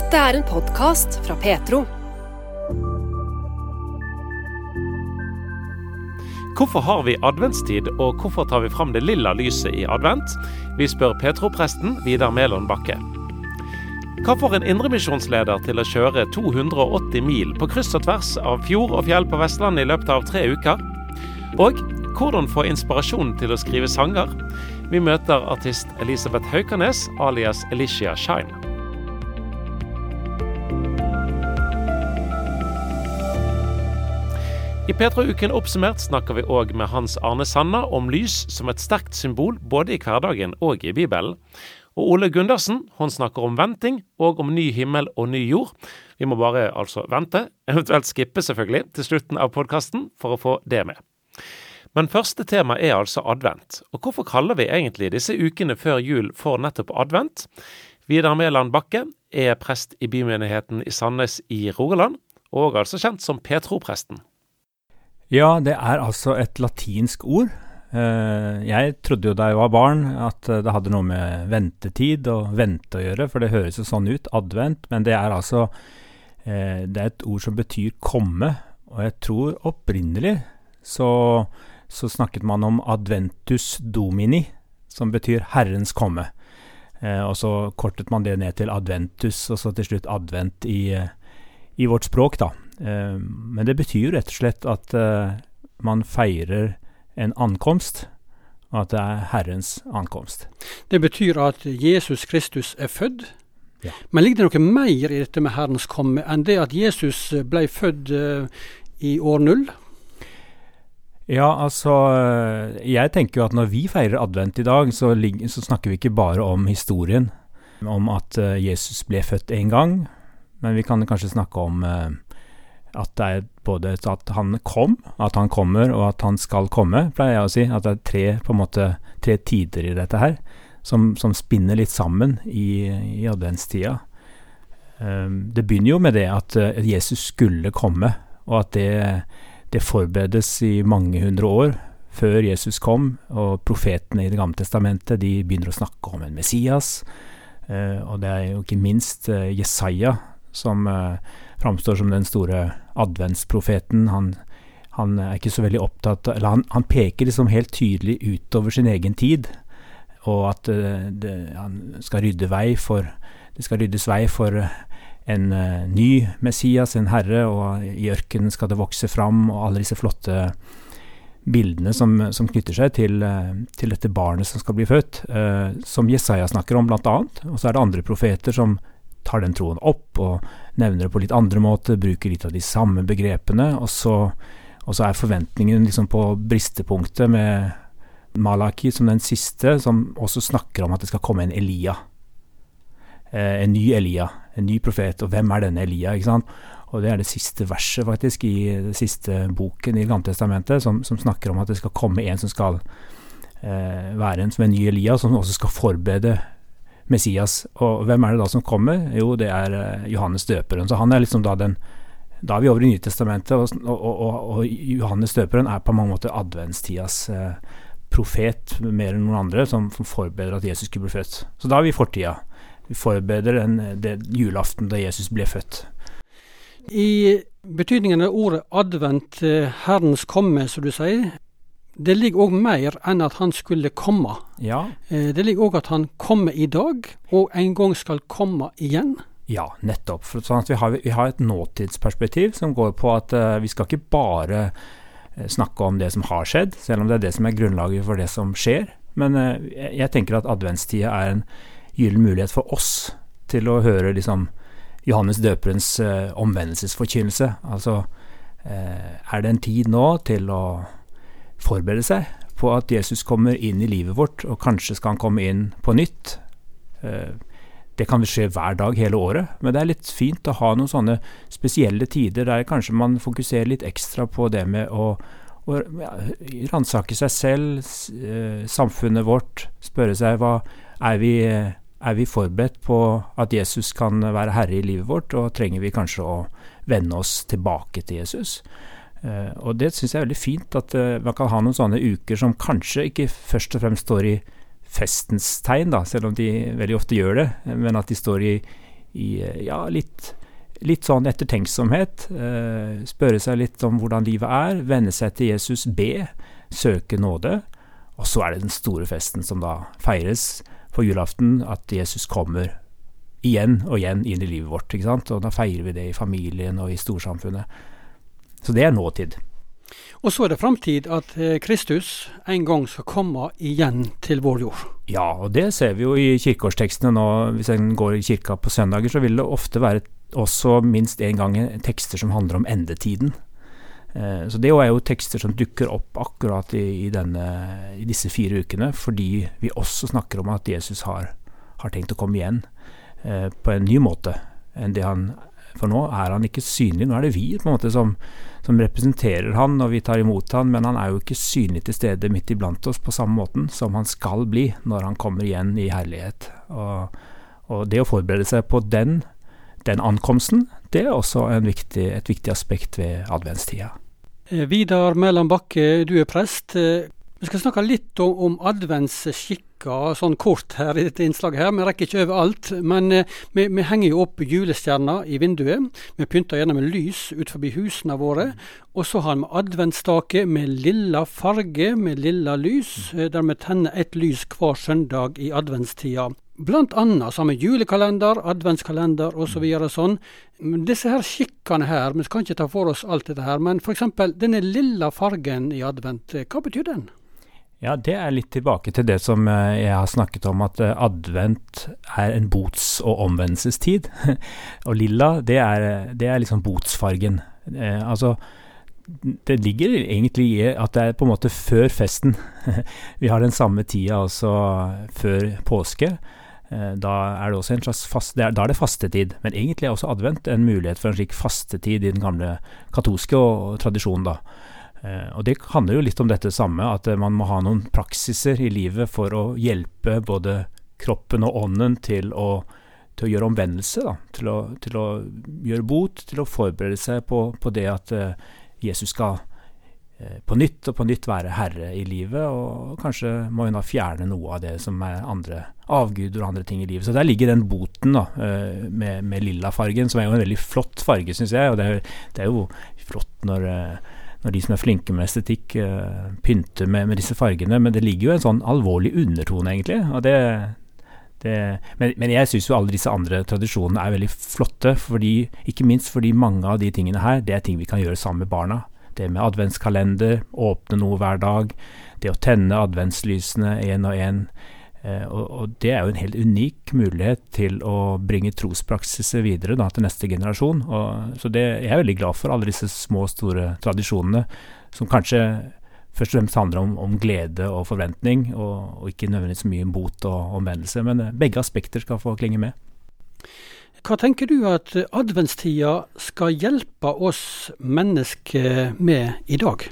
Dette er en podkast fra Petro. Hvorfor har vi adventstid, og hvorfor tar vi fram det lilla lyset i advent? Vi spør Petro-presten Vidar Melon Bakke. Hva får en indremisjonsleder til å kjøre 280 mil på kryss og tvers av fjord og fjell på Vestlandet i løpet av tre uker? Og hvordan få inspirasjon til å skrive sanger? Vi møter artist Elisabeth Haukanes alias Alicia Shine. I P3-uken oppsummert snakker vi òg med Hans Arne Sanna om lys som et sterkt symbol både i hverdagen og i Bibelen. Og Ole Gundersen hun snakker om venting og om ny himmel og ny jord. Vi må bare altså vente, eventuelt skippe selvfølgelig, til slutten av podkasten for å få det med. Men første tema er altså advent. Og hvorfor kaller vi egentlig disse ukene før jul for nettopp advent? Vidar Mæland Bakke er prest i bymenigheten i Sandnes i Rogaland, og altså kjent som Petro-presten. Ja, det er altså et latinsk ord. Eh, jeg trodde jo da jeg var barn at det hadde noe med ventetid og vente å gjøre, for det høres jo sånn ut, advent, men det er altså eh, Det er et ord som betyr komme, og jeg tror opprinnelig så, så snakket man om adventus domini, som betyr Herrens komme. Eh, og så kortet man det ned til adventus, og så til slutt advent i, i vårt språk, da. Eh, men det betyr jo rett og slett at eh, man feirer en ankomst, og at det er Herrens ankomst. Det betyr at Jesus Kristus er født. Ja. Men ligger det noe mer i dette med Herrens komme enn det at Jesus ble født eh, i år null? Ja, altså Jeg tenker jo at når vi feirer advent i dag, så, så snakker vi ikke bare om historien. Om at Jesus ble født en gang, men vi kan kanskje snakke om at det er både at han kom, at han kommer, og at han skal komme, pleier jeg å si. At det er tre, på en måte, tre tider i dette her, som, som spinner litt sammen i, i adventstida. Um, det begynner jo med det at uh, Jesus skulle komme, og at det, det forberedes i mange hundre år før Jesus kom, og profetene i Det gamle testamentet de begynner å snakke om en Messias. Uh, og det er jo ikke minst uh, Jesaja som eh, framstår som den store adventsprofeten. Han, han, er ikke så veldig opptatt Eller han, han, peker liksom helt tydelig utover sin egen tid, og at eh, det, han skal rydde vei for Det skal ryddes vei for en eh, ny Messias, en herre, og i ørkenen skal det vokse fram, og alle disse flotte bildene som, som knytter seg til, uh, til, dette barnet som skal bli født, som Jesaja snakker om, annet. Og så er det andre profeter som tar den troen opp og nevner det på litt andre måter, bruker litt av de samme begrepene, og så, og så er forventningen liksom på bristepunktet med Malaki som den siste, som også snakker om at det skal komme en Elia. Eh, en ny Elia, en ny profet. Og hvem er denne Elia? ikke sant? Og det er det siste verset, faktisk, i den siste boken i Gamletestamentet, som, som snakker om at det skal komme en som skal eh, være en som en ny Elia, som også skal forberede Messias. Og hvem er det da som kommer? Jo, det er uh, Johannes døperen. Så han er liksom da den Da er vi over i Nytestamentet, og, og, og, og Johannes døperen er på mange måter adventstidas uh, profet mer enn noen andre, som, som, forbereder at Jesus skulle bli født. Så da er vi i fortida. Vi forbereder den, den, julaften da Jesus ble født. I betydningen av ordet advent, eh, Herrens komme, som du sier, det ligger òg mer enn at han skulle komme. Ja. Eh, det ligger òg at han kommer i dag, og en gang skal komme igjen. Ja, nettopp. For sånn vi, har, vi, har, et nåtidsperspektiv som går på at uh, vi skal ikke bare uh, snakke om det som har skjedd, selv om det er det som er grunnlaget for det som skjer. Men uh, jeg tenker at adventstida er en gyllen mulighet for oss til å høre liksom, Johannes døperens omvendelsesforkynnelse. Altså, er det en tid nå til å forberede seg på at Jesus kommer inn i livet vårt, og kanskje skal han komme inn på nytt. Eh, det kan skje hver dag hele året, men det er litt fint å ha noen sånne spesielle tider der kanskje man fokuserer litt ekstra på det med å, å ja, ransake seg selv, eh, samfunnet vårt, spørre seg hva er vi, er vi forberedt på at Jesus kan være herre i livet vårt, og trenger vi kanskje å vende oss tilbake til Jesus? Uh, og det syns jeg er veldig fint, at uh, man kan ha noen sånne uker som kanskje ikke først og fremst står i festens tegn, da, selv om de veldig ofte gjør det, men at de står i, i ja, litt, litt sånn ettertenksomhet. Eh, spørre seg litt om hvordan livet er. Venne seg til Jesus, be, søke nåde. Og så er det den store festen som da feires på julaften, at Jesus kommer igjen og igjen inn i livet vårt. ikke sant? Og da feirer vi det i familien og i storsamfunnet. Så det er nåtid. Og så er det framtid at eh, Kristus en gang skal komme igjen til vår jord. Ja, og det ser vi jo i kirkeårstekstene nå. Hvis en går i kirka på søndager, så vil det ofte være også minst én gang tekster som handler om endetiden. Eh, så det er jo tekster som dukker opp akkurat i, i, denne, i, disse fire ukene, fordi vi også snakker om at Jesus har, har tenkt å komme igjen eh, på en ny måte enn det han For nå er han ikke synlig, nå er det vi på en måte som, som representerer han og vi tar imot han, men han er jo ikke synlig til stede midt iblant oss på samme måten som han skal bli når han kommer igjen i herlighet. Og, og det å forberede seg på den, den ankomsten, det er også viktig, et viktig aspekt ved adventstida. Eh, Vidar Mæland Bakke, du er prest. Eh, vi skal snakke litt om, om adventsskikker sånn kort her i dette innslaget. her. Vi rekker ikke over alt. Men eh, vi, vi, henger jo opp julestjerner i vinduet. Vi pynter gjerne med lys ut forbi husene våre. Og så har vi adventsstake med lilla farge, med lilla lys, eh, der vi tenner ett lys hver søndag i adventstida. Blant annet så har vi julekalender, adventskalender osv. Så sånn. Disse her skikkene her, vi skal ikke ta for oss alt dette her, men f.eks. denne lilla fargen i advent, hva betyr den? Ja, det er litt tilbake til det som eh, jeg har snakket om, at eh, advent er en bots- og omvendelsestid. og lilla, det er, det er liksom botsfargen. Eh, altså, det ligger egentlig i at det er på en måte før festen. Vi har den samme tida altså før påske. Eh, da er det også en slags fast, da er det fastetid. Men egentlig er også advent en mulighet for en slik fastetid i den gamle katolske tradisjonen, da. Eh, og Det handler jo litt om dette samme, at eh, man må ha noen praksiser i livet for å hjelpe både kroppen og ånden til å, til å gjøre omvendelse. Da, til, å, til, å, gjøre bot, til å forberede seg på, på det at eh, Jesus skal på nytt og på nytt være herre i livet, og kanskje må hun da fjerne noe av det som er andre avguder og andre ting i livet. Så der ligger den boten da, med, med lillafargen, som er jo en veldig flott farge, syns jeg. Og det er, det er, jo flott når når de som er flinke med estetikk, uh, pynter med, med, disse fargene. Men det ligger jo en sånn alvorlig undertone, egentlig. Og det, det, men, men, jeg syns jo alle disse andre tradisjonene er veldig flotte. Fordi, ikke minst fordi mange av de tingene her, det er ting vi kan gjøre sammen med barna. Det med adventskalender, åpne noe hver dag, det å tenne adventslysene én og én. Eh, og, og, det er jo en helt unik mulighet til å bringe trospraksiser videre da, til neste generasjon. Og, så det, jeg er veldig glad for alle disse små, store tradisjonene som kanskje først og fremst handler om, om glede og forventning, og, og ikke nødvendigvis mye bot og omvendelse. Men eh, begge aspekter skal få klinge med. Hva tenker du at adventstida skal hjelpe oss mennesker med i dag?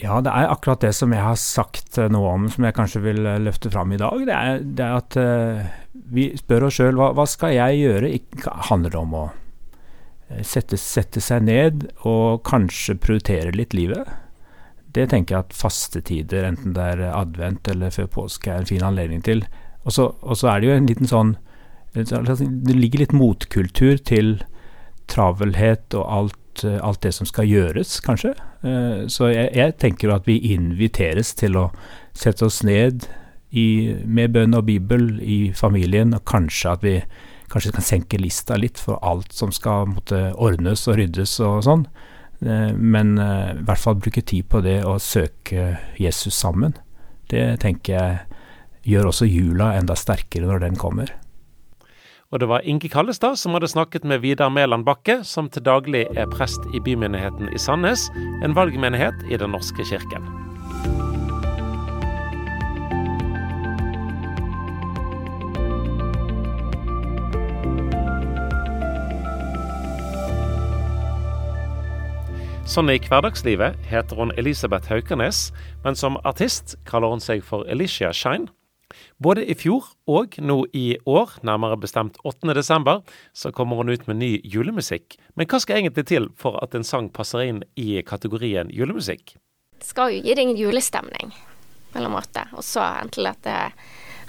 Ja, det er akkurat det som jeg har sagt eh, noe om, som jeg kanskje vil eh, løfte fram i dag. Det er, det er at uh, vi spør oss sjøl hva, hva, skal jeg gjøre? Ikke handler det om å sette, sette, seg ned og kanskje prioritere litt livet? Det tenker jeg at fastetider, enten det er advent eller før påske, er en fin anledning til. Og så er det jo en liten sånn Det ligger litt motkultur til travelhet og alt Eh, alt det som skal gjøres, kanskje. Eh, så jeg, jeg tenker at vi inviteres til å sette oss ned i, med bønn og bibel i familien, og kanskje at vi kanskje kan senke lista litt for alt som skal måtte ordnes og ryddes og sånn. Eh, men i hvert fall bruke tid på det å søke Jesus sammen. Det tenker jeg gjør også jula enda sterkere når den kommer. Og det var Inge Kallestad som hadde snakket med Vidar Mæland Bakke, som til daglig er prest i bymenigheten i Sandnes, en valgmenighet i Den norske kirken. Sånn i hverdagslivet heter hun Elisabeth Haukernes, men som artist kaller hun seg for Alicia Shine. Både i fjor og nå i år, nærmere bestemt 8. desember, så kommer hun ut med ny julemusikk. Men hva skal egentlig til for at en sang passer inn i kategorien julemusikk? Det skal jo gi deg en julestemning, på en måte. Og så enten at det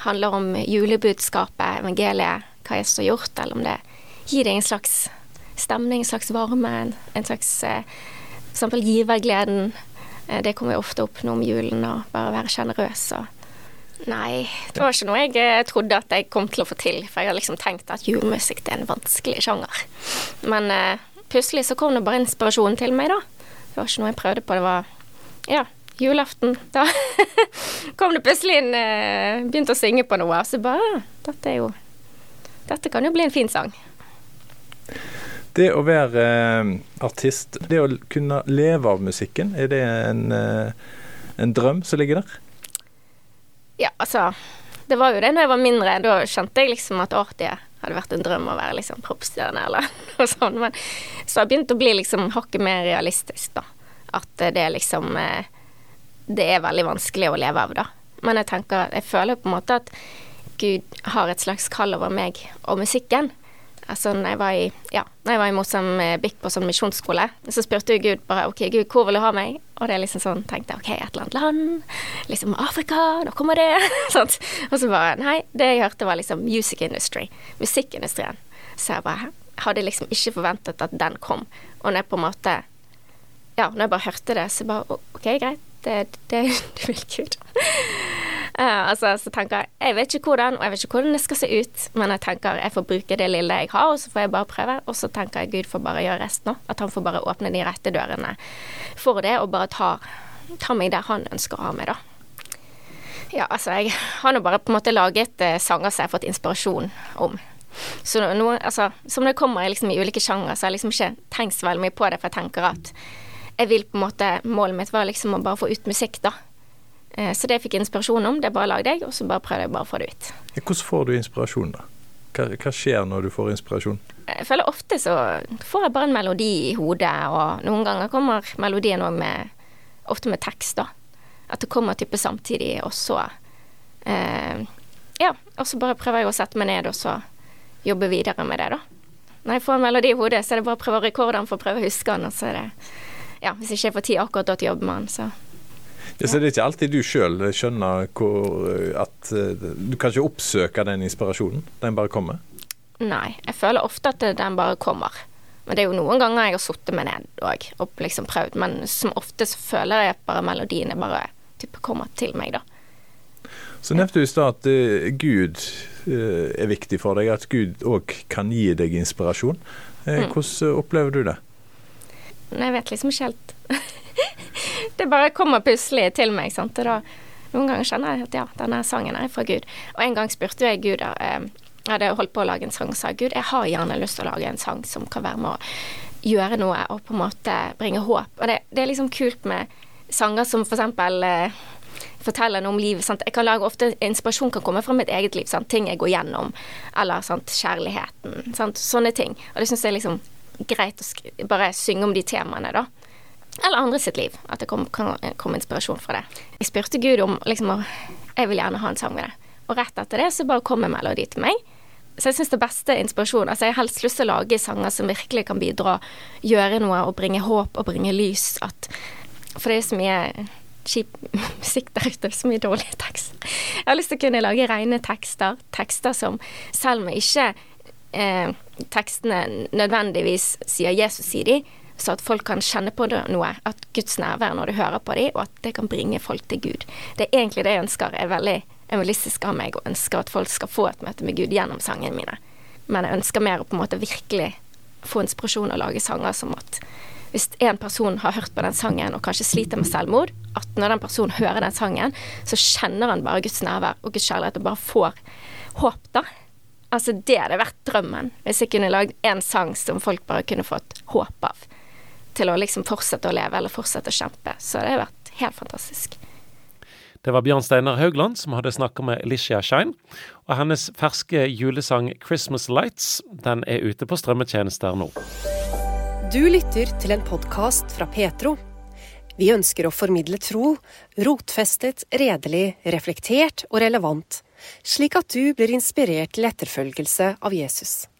handler om julebudskapet, evangeliet, hva Jesus har gjort, eller om det gir deg en slags stemning, en slags varme, en, slags eh, eksempel givergleden. Eh, det kommer jo ofte opp nå om julen, og bare være sjenerøs og Nei, det var ikke noe jeg eh, trodde at jeg kom til å få til. For jeg har liksom tenkt at julemusikk er en vanskelig sjanger. Men uh, plutselig så kom det bare inspirasjon til meg, da. Det var ikke noe jeg prøvde på. Det var ja, julaften. Da kom det plutselig en uh, Begynte å synge på noe, og så bare «Ah, Dette er jo Dette kan jo bli en fin sang. Det å være uh, artist, det å kunne leve av musikken, er det en, eh, en drøm som ligger der? Ja, altså Det var jo det når jeg var mindre. Da skjønte jeg liksom at å, hadde vært en drøm å være liksom proppstjerne eller noe sånt. Men så har jeg begynt å bli liksom hakket mer realistisk, da. At det er liksom eh, Det er veldig vanskelig å leve av, da. Men jeg tenker Jeg føler på en måte at Gud har et slags kall over meg og musikken. Altså når jeg var i, ja, når jeg var i Mosambik på sånn misjonsskole, så spurte jo Gud bare OK, Gud, hvor vil du ha meg? Og det er liksom sånn, tenkte jeg OK, et eller annet land. Liksom Afrika, nå kommer det. sånt. Og så bare Nei, det jeg hørte var liksom music industry. Musikkindustrien. Så jeg bare hadde liksom ikke forventet at den kom. Og når jeg på en måte Ja, når jeg bare hørte det, så bare OK, greit. Det, det, det vil Gud. Uh, altså, så tenker jeg jeg vet ikke hvordan, og jeg vet ikke hvordan det skal se ut, men jeg tenker jeg får bruke det lille jeg har, og så får jeg bare prøve. Og så tenker jeg Gud får bare gjøre resten òg. At han får bare åpne de rette dørene for det, og bare ta, ta meg der han ønsker å ha meg, da. Ja, altså, jeg har nå bare på en måte laget uh, sanger som jeg har fått inspirasjon om. Så nå, altså, som det kommer liksom, i ulike sjangere, så har jeg liksom ikke tenkt så veldig mye på det, for jeg tenker at jeg vil på en måte Målet mitt var liksom å bare få ut musikk, da. Eh, så det jeg fikk inspirasjon om, det bare lagde jeg, og så bare prøvde jeg bare å få det ut. Hvordan får du inspirasjon, da? Hva, hva, skjer når du får inspirasjon? Jeg føler ofte så får jeg bare en melodi i hodet, og noen ganger kommer melodien òg med Ofte med tekst, da. At det kommer type samtidig, og så eh, Ja, og så bare prøver jeg å sette meg ned og så jobbe videre med det, da. Når jeg får en melodi i hodet, så er det bare å prøve å rekorde den for å prøve å huske den, og så er det Ja, hvis jeg ikke får tid akkurat da til å jobbe med den, så ja, så det er ikke alltid du sjøl skjønner hvor, at eh, Du kan ikke oppsøke den inspirasjonen? Den bare kommer? Nei, jeg føler ofte at den bare kommer. Men det er jo noen ganger jeg har sittet meg ned òg og liksom prøvd, men som ofte så føler jeg at bare melodiene bare type kommer til meg, da. Så nevnte du i stad at uh, Gud uh, er viktig for deg, at Gud òg kan gi deg inspirasjon. Uh, mm. Hvordan opplever du det? Jeg vet liksom ikke helt det bare kommer plutselig til meg. Sant? Og da, noen ganger kjenner jeg at ja, denne sangen er fra Gud. Og en gang spurte jeg Gud eh, jeg hadde holdt på å lage en sang og sa Gud, jeg har gjerne lyst til å lage en sang som kan være med å gjøre noe og på en måte bringe håp. Og det, det er liksom kult med sanger som for eksempel eh, forteller noe om livet. Sant? Jeg kan lage ofte Inspirasjon kan komme fra mitt eget liv. Sant? Ting jeg går gjennom. Eller sant? kjærligheten. Sånne ting. Og det syns jeg er liksom greit å bare synge om de temaene, da eller andre sitt liv. At det kom, kan komme inspirasjon fra det. Jeg spurte Gud om liksom, jeg vil gjerne ha en sang med det. Og rett etter det så bare kom en melodi til meg. Så jeg syns det beste inspirasjon Altså jeg har helst lyst til å lage sanger som virkelig kan bidra, gjøre noe og bringe håp og bringe lys. At, for det er så mye kjip musikk der ute, så mye dårlige tekster. Jeg har lyst til å kunne lage rene tekster. Tekster som selv om ikke eh, tekstene nødvendigvis sier Jesus sier de, så at folk kan kjenne på noe, at Guds nærvær når du hører på dem, og at det kan bringe folk til Gud. Det er egentlig det jeg ønsker. Jeg er veldig evangelistisk av meg og ønsker at folk skal få et møte med Gud gjennom sangene mine. Men jeg ønsker mer å på en måte virkelig få inspirasjon og lage sanger som at hvis en person har hørt på den sangen og kanskje sliter med selvmord, at når den personen hører den sangen, så kjenner han bare Guds nærvær og Guds kjærlighet og bare får håp, da. Altså, det hadde vært drømmen. Hvis jeg kunne lagd en sang som folk bare kunne fått håp av til å liksom fortsette å leve eller fortsette å kjempe. Så det har vært helt fantastisk. Det var Bjørn Steinar Haugland som hadde snakka med Alicia Shine. Og hennes ferske julesang 'Christmas Lights' den er ute på strømmetjenester nå. Du lytter til en podkast fra Petro. Vi ønsker å formidle tro, rotfestet, redelig, reflektert og relevant, slik at du blir inspirert til etterfølgelse av Jesus.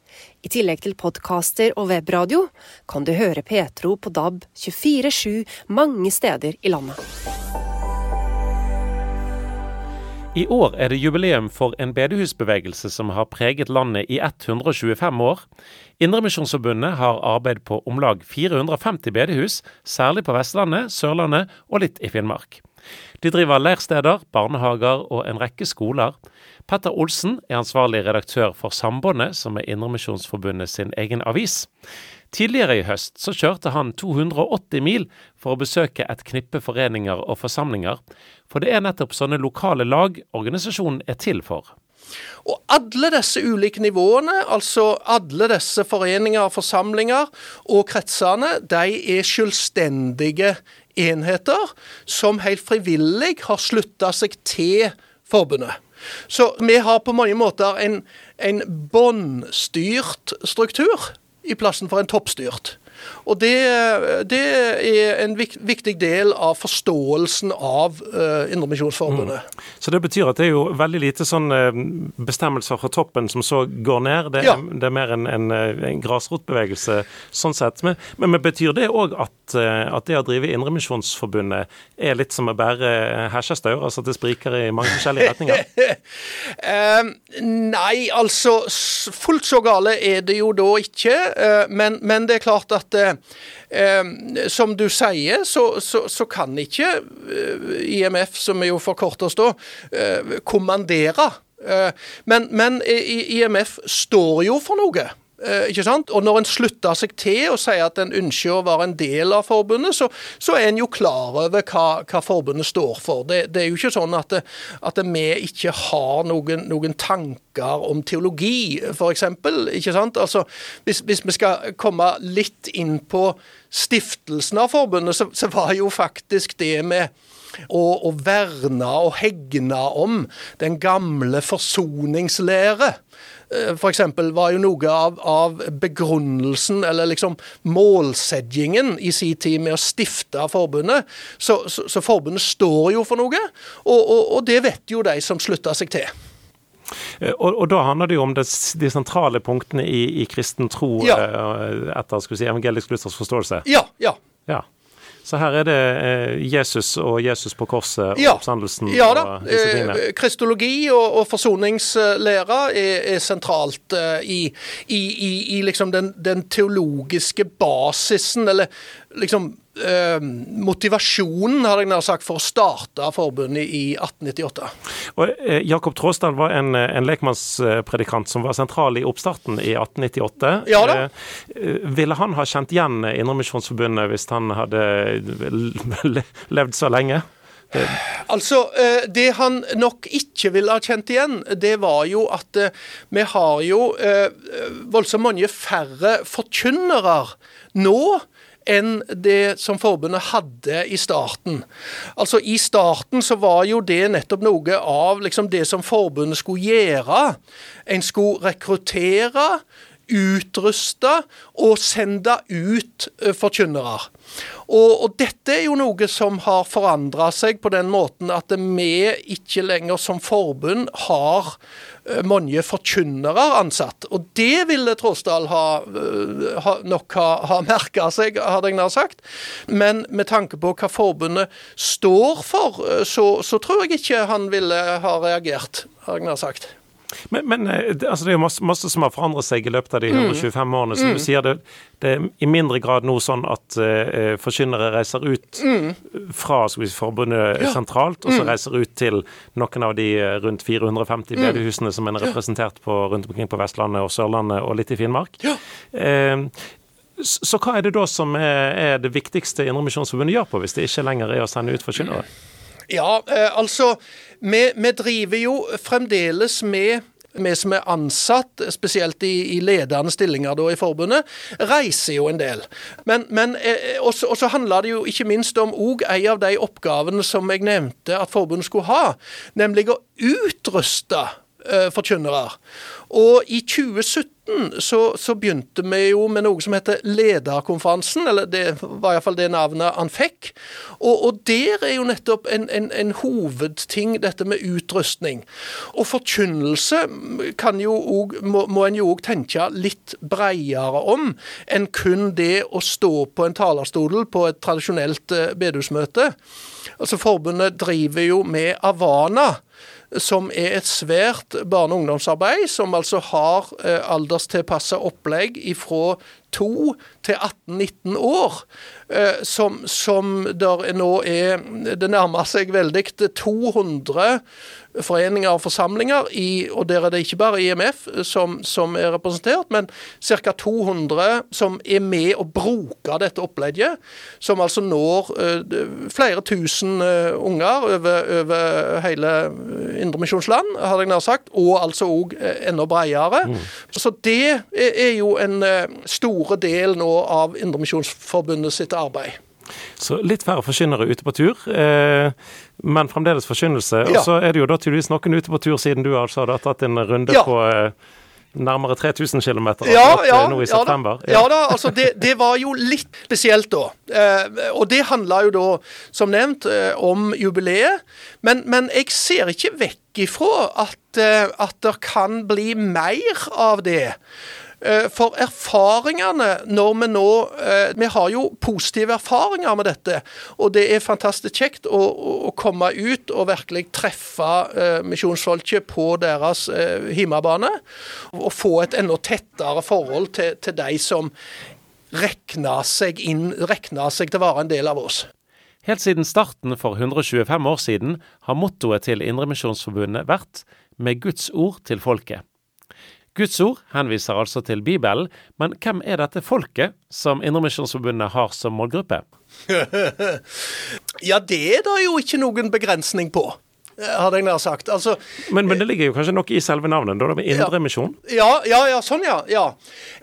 I tillegg til podkaster og webradio kan du høre Petro på DAB 24-7 mange steder i landet. I år er det jubileum for en bedehusbevegelse som har preget landet i 125 år. Indremisjonsforbundet har arbeid på om lag 450 bedehus, særlig på Vestlandet, Sørlandet og litt i Finnmark. De driver leirsteder, barnehager og en rekke skoler. Petter Olsen er ansvarlig redaktør for Sambandet, som er Indremisjonsforbundet sin egen avis. Tidligere i høst så kjørte han 280 mil for å besøke et knippe foreninger og forsamlinger, for det er nettopp sånne lokale lag organisasjonen er til for. Og alle disse ulike nivåene, altså alle disse foreninger, forsamlinger og kretsene, de er selvstendige enheter som helt frivillig har slutta seg til forbundet. Så vi har på mange måter en, en båndstyrt struktur i plassen for en toppstyrt. Og det, det er en viktig del av forståelsen av uh, Indremisjonsforbundet. Mm. Så det betyr at det er jo veldig lite sånn uh, bestemmelser fra toppen som så går ned? Det, ja. det er mer en, en, eh, en grasrotbevegelse sånn sett. Men, men, men betyr det òg at, at, det å drive Indremisjonsforbundet er litt som å bære hesjestaur? Altså at det spriker i mange forskjellige retninger? nei, altså fullt så gale er det jo da ikke. men, men det er klart at eh, eh, som du sier, så, så, så, kan ikke eh, IMF, som vi jo forkorter oss da, eh, kommandere. Eh, men, men IMF står jo for noe. Eh, ikke sant? Og når en slutter seg til og sier at en ønsker å være en del av forbundet, så, så er en jo klar over hva, hva forbundet står for. Det, det, er jo ikke sånn at, at vi ikke har noen, noen tanker om teologi, f.eks. Ikke sant? Altså, hvis, hvis, vi skal komme litt inn på stiftelsen av forbundet, så, så var jo faktisk det med å, å verne og hegne om den gamle forsoningslære f.eks. var jo noe av, av, begrunnelsen, eller liksom målsettingen i sin tid med å stifte forbundet. Så, så, så forbundet står jo for noe, og, og, og det vet jo de som slutter seg til. Eh, og, og, Da handler det jo om det, de sentrale punktene i, i kristen tro ja. Eh, etter si, evangelisk Luthers forståelse? Ja. ja. ja. Så her er det eh, Jesus og Jesus på korset og ja, oppstandelsen ja, da. og. Eh, kristologi og, og forsoningslæra er, er, sentralt uh, i, i, i, i liksom den, den, teologiske basisen, eller liksom eh, motivasjonen, hadde jeg nær sagt, for å starte forbundet i 1898. Og eh, Jakob Tråsdal var en, en lekmannspredikant som var sentral i oppstarten i 1898. Ja da. ville han ha kjent igjen Indremisjonsforbundet hvis han hadde levd så lenge? Altså, Det han nok ikke ville ha kjent igjen, det var jo at vi har jo voldsomt mange færre forkynnere nå enn det som forbundet hadde i starten. Altså I starten så var jo det nettopp noe av liksom det som forbundet skulle gjøre. En skulle rekruttere, utruste og sende ut eh, forkynnere. Og, og, dette er jo noe som har forandra seg på den måten at vi ikke lenger som forbund har uh, mange forkynnere ansatt. Og det ville Tråsdal ha, uh, ha, nok ha, ha merka seg, hadde jeg nær sagt. Men med tanke på hva forbundet står for, så, så tror jeg ikke han ville ha reagert, hadde jeg nær sagt. Men, men eh, altså det er jo masse, masse, som har forandret seg i løpet av de 125 mm. årene. Som mm. du sier, det, det, er i mindre grad nå sånn at uh, forkynnere reiser ut mm. fra si, forbundet ja. sentralt, og så mm. reiser ut til noen av de rundt 450 mm. bedehusene som er representert på, rundt omkring på Vestlandet og Sørlandet og litt i Finnmark. Ja. Uh, så hva er det da som er, er det viktigste Indremisjonsforbundet gjør på, hvis det ikke lenger er å sende ut forkynnere? Ja, eh, altså vi, vi, driver jo fremdeles med vi som er ansatt, spesielt i, i ledende stillinger da, i forbundet, reiser jo en del. Men, men eh, også, handler det jo ikke minst om en av de oppgavene som jeg nevnte at forbundet skulle ha, nemlig å utruste eh, forkynnere. Og i 2017 så, så, begynte vi jo med noe som heter Lederkonferansen, eller det var iallfall det navnet han fikk. Og, og der er jo nettopp en, en, en, hovedting dette med utrustning. Og forkynnelse kan jo også, må, må en jo òg tenke litt bredere om enn kun det å stå på en talerstol på et tradisjonelt eh, bedehusmøte. Altså Forbundet driver jo med Avana som er et svært barne- og ungdomsarbeid, som altså har eh, alderstilpassa opplegg fra 2 til 18-19 år. Eh, som, som der nå er Det nærmer seg veldig 200 foreninger og forsamlinger, i, og der er det ikke bare IMF som, som er representert, men ca. 200 som er med og bruker dette opplegget, som altså når uh, flere tusen uh, unger over, over hele Indremisjonsland, hadde jeg nær sagt, og altså òg enda bredere. Mm. Så det er, jo en store del nå av Indremisjonsforbundet sitt arbeid. Så litt færre forkynnere ute på tur, eh, men fremdeles forkynnelse. Og så er det jo da tydeligvis noen ute på tur siden du altså har tatt en runde ja. på eh, nærmere 3000 km ja, ja, nå i september. Ja da, ja da altså det, det, var jo litt spesielt da. Eh, og det handla jo da, som nevnt, eh, om jubileet. Men, men, jeg ser ikke vekk ifra at, eh, at det kan bli mer av det. Eh, for erfaringene når vi nå eh, Vi har jo positive erfaringer med dette. Og det er fantastisk kjekt å, å komme ut og virkelig treffe uh, misjonsfolket på deres hjemmebane. Og få et enda tettere forhold til, til de som regner seg, inn, regner seg til å være en del av oss. Helt siden starten for 125 år siden har mottoet til Indremisjonsforbundet vært 'Med Guds ord til folket'. Guds ord henviser altså til Bibelen, men hvem er dette folket som Indremisjonsforbundet har som målgruppe? ja, det er det jo ikke noen begrensning på hadde jeg nær sagt. Altså, men, men, det ligger jo kanskje noe i selve navnet, da, med indremisjon? Ja, ja, ja, sånn ja. ja.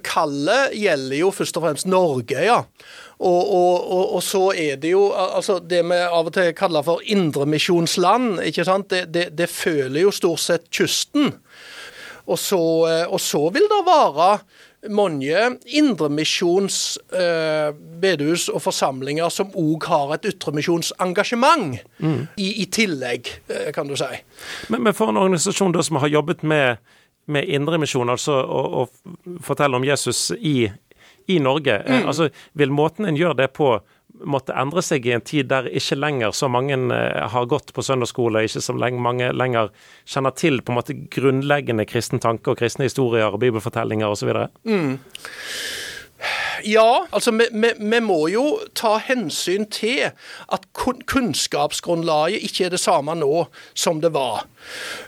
Kallet gjelder jo først og fremst Norge, ja. Og, og, og, og, så er det jo altså det vi av og til kaller for indremisjonsland, ikke sant. Det, det, det føler jo stort sett kysten. Og så, eh, og så vil det være mange indremisjons eh, bedehus og forsamlinger som òg har et ytremisjonsengasjement mm. i, i, tillegg, eh, kan du si. Men, men, for en organisasjon da som har jobbet med, med indremisjon, altså å, fortelle om Jesus i, i Norge, eh, mm. altså vil måten en gjør det på måtte endre seg i en tid der ikke lenger så mange eh, har gått på søndagsskole, ikke så mange lenger kjenner til på en måte grunnleggende kristen tanke og kristne historier og bibelfortellinger osv.? Mm. Ja, altså vi, vi, vi, må jo ta hensyn til at kunnskapsgrunnlaget ikke er det samme nå som det var.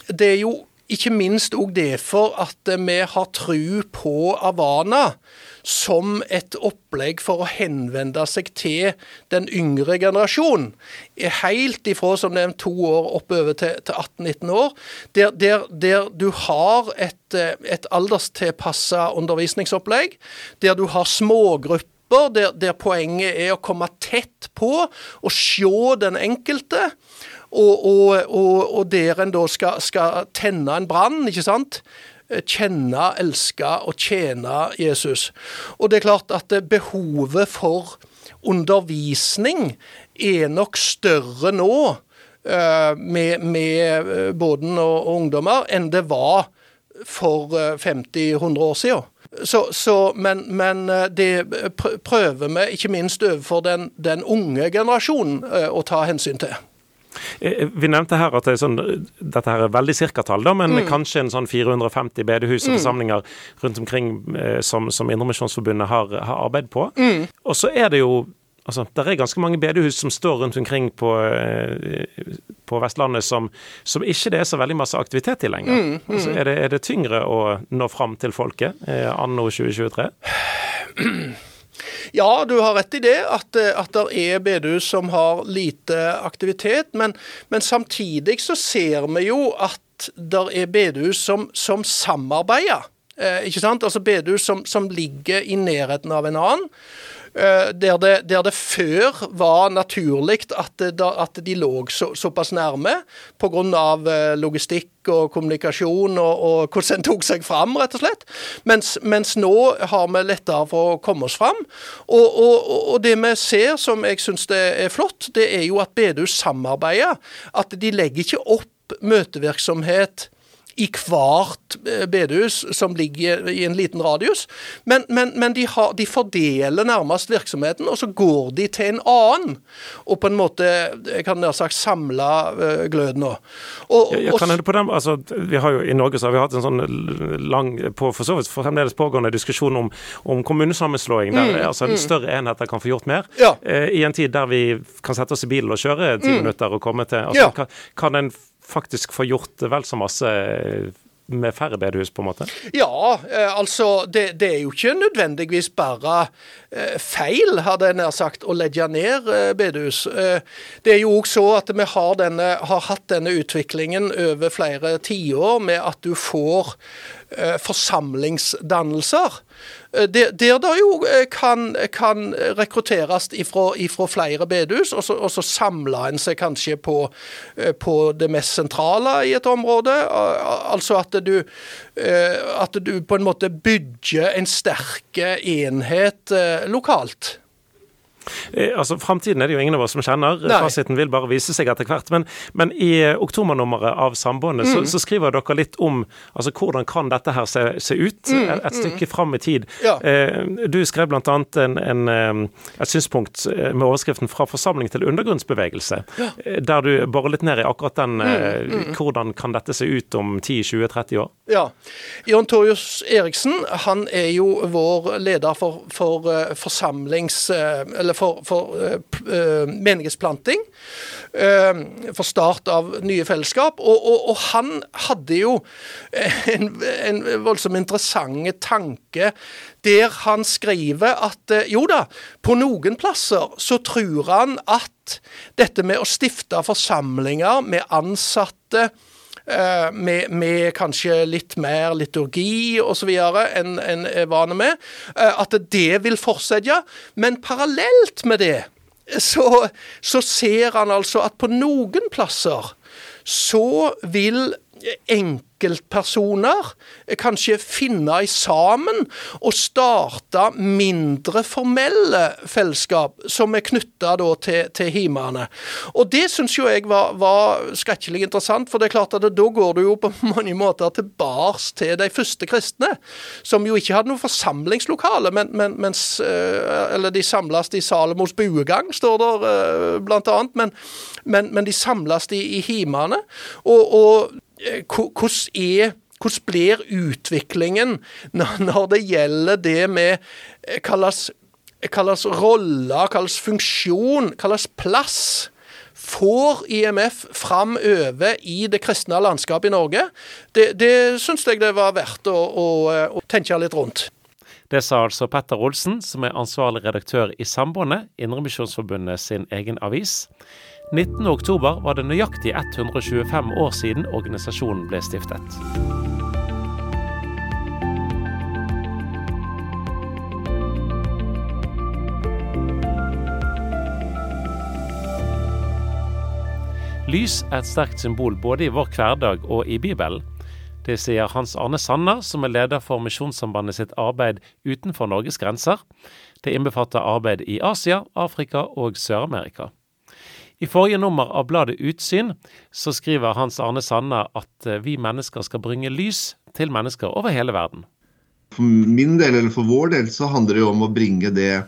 Det er jo ikke minst òg derfor at vi har tru på Avana som et opplegg for å henvende seg til den yngre generasjonen. Helt ifra som nevnt to år oppover til, til 18-19 år, der, der, der, du har et, et alderstilpassa undervisningsopplegg, der du har smågrupper der, der, poenget er å komme tett på og se den enkelte. Og, og, og, og der en da skal, skal tenne en brann, ikke sant kjenne, elske og tjene Jesus. Og det er klart at behovet for undervisning er nok større nå uh, med, med eh, og, og ungdommer enn det var for 50-100 eh, år siden. Så, så, men, men, det prøver vi ikke minst overfor den, den unge generasjonen å ta hensyn til. Eh, vi nevnte her at det sånn, dette her er veldig cirkatall, da, men mm. kanskje en sånn 450 bedehus og mm. rundt omkring eh, som, som Indremisjonsforbundet har, har arbeid på. Mm. Og så er det jo Altså, det er ganske mange bedehus som står rundt omkring på, eh, på Vestlandet som, som, ikke det er så veldig masse aktivitet i lenger. Mm, mm. Altså, er, det, er, det, tyngre å nå fram til folket eh, anno 2023? Ja, du har rett i det, at, eh, at det er bedehus som har lite aktivitet. Men, men, samtidig så ser vi jo at det er bedehus som, som samarbeider. Eh, ikke sant? Altså bedehus som, som ligger i nærheten av en annen. Eh, der det, der det, før var naturlig at, at, de lå så, såpass nærme pga. Eh, logistikk og kommunikasjon og, og hvordan en tok seg fram, rett og slett. Mens, mens, nå har vi lettere for å komme oss fram. Og, og, og det vi ser som jeg syns er flott, det er jo at bedehus samarbeider. At de legger ikke opp møtevirksomhet i hvert eh, bedehus som ligger i en liten radius. Men, men, men de, har, de, fordeler nærmest virksomheten, og så går de til en annen. Og på en måte jeg kan nær sagt samle uh, gløden. Dem, altså, vi har jo I Norge så har vi hatt en sånn lang på for så vidt fremdeles pågående diskusjon om, om kommunesammenslåing. der mm, altså, mm. Større enheter kan få gjort mer. Ja. I en tid der vi kan sette oss i bilen og kjøre ti mm. minutter og komme til altså, ja. kan, kan en faktisk få gjort vel så masse med færre bedehus, på en måte? Ja, eh, altså det, det er jo ikke nødvendigvis bare eh, feil, hadde jeg nær sagt, å legge ned eh, bedehus. Det er jo òg så at vi har, denne, har hatt denne utviklingen over flere tiår med at du får forsamlingsdannelser Eh, der, der det jo eh, kan, kan rekrutteres ifra, flere bedehus, og så, og så samler en seg kanskje på, eh, på, det mest sentrale i et område. Altså at du, at du på en måte bygger en sterk enhet lokalt. Eh, altså, Framtiden er det jo ingen av oss som kjenner. Nei. Fasiten vil bare vise seg etter hvert. Men, men i eh, oktobernummeret av Samboende mm. så, så, skriver dere litt om altså, hvordan kan dette her se, se ut, mm. et, et, stykke mm. fram i tid. Ja. Eh, du skrev bl.a. En, en, eh, et synspunkt med overskriften 'Fra forsamling til undergrunnsbevegelse', ja. der du borer litt ned i akkurat den mm. mm. hvordan kan dette se ut om 10-20-30 år? Ja. Jon Torjus Eriksen han er jo vår leder for, for forsamlings... Eller for, for uh, menighetsplanting. For start av nye fellesskap. Og, og, og han hadde jo en, en voldsomt interessant tanke der han skriver at jo da, på noen plasser så tror han at dette med å stifte forsamlinger med ansatte med, med, kanskje litt mer liturgi osv. enn en er vane med. At det vil fortsette. Men parallelt med det så, så ser han altså at på noen plasser så vil enkeltpersoner kanskje finne sammen og starte mindre formelle fellesskap som er knytta til, til himene. Og det syns jo jeg var, var skrekkelig interessant, for det er klart at da går du jo på mange måter tilbake til de første kristne, som jo ikke hadde noe forsamlingslokale, men, men, mens, eh, eller de samles i Salomos buegang, står der eh, blant annet, men, men, de samles i, i himene. og, og hvordan er hvordan blir utviklingen når det gjelder det med eh, hva slags rolle, hva slags funksjon, hva slags plass får IMF framover i det kristne landskapet i Norge? Det, det syns jeg det var verdt å, å, å, tenke litt rundt. Det sa altså Petter Olsen, som er ansvarlig redaktør i Sambandet, Indremisjonsforbundet sin egen avis. 19.10 var det nøyaktig 125 år siden organisasjonen ble stiftet. Lys er et sterkt symbol både i vår hverdag og i Bibelen. Det sier Hans Arne Sanner, som er leder for Misjonssambandet sitt arbeid utenfor Norges grenser. Det innbefatter arbeid i Asia, Afrika og Sør-Amerika. I forrige nummer av bladet Utsyn så skriver Hans Arne Sanne at eh, vi mennesker skal bringe lys til mennesker over hele verden. For min del, eller for vår del, så handler det jo om å bringe det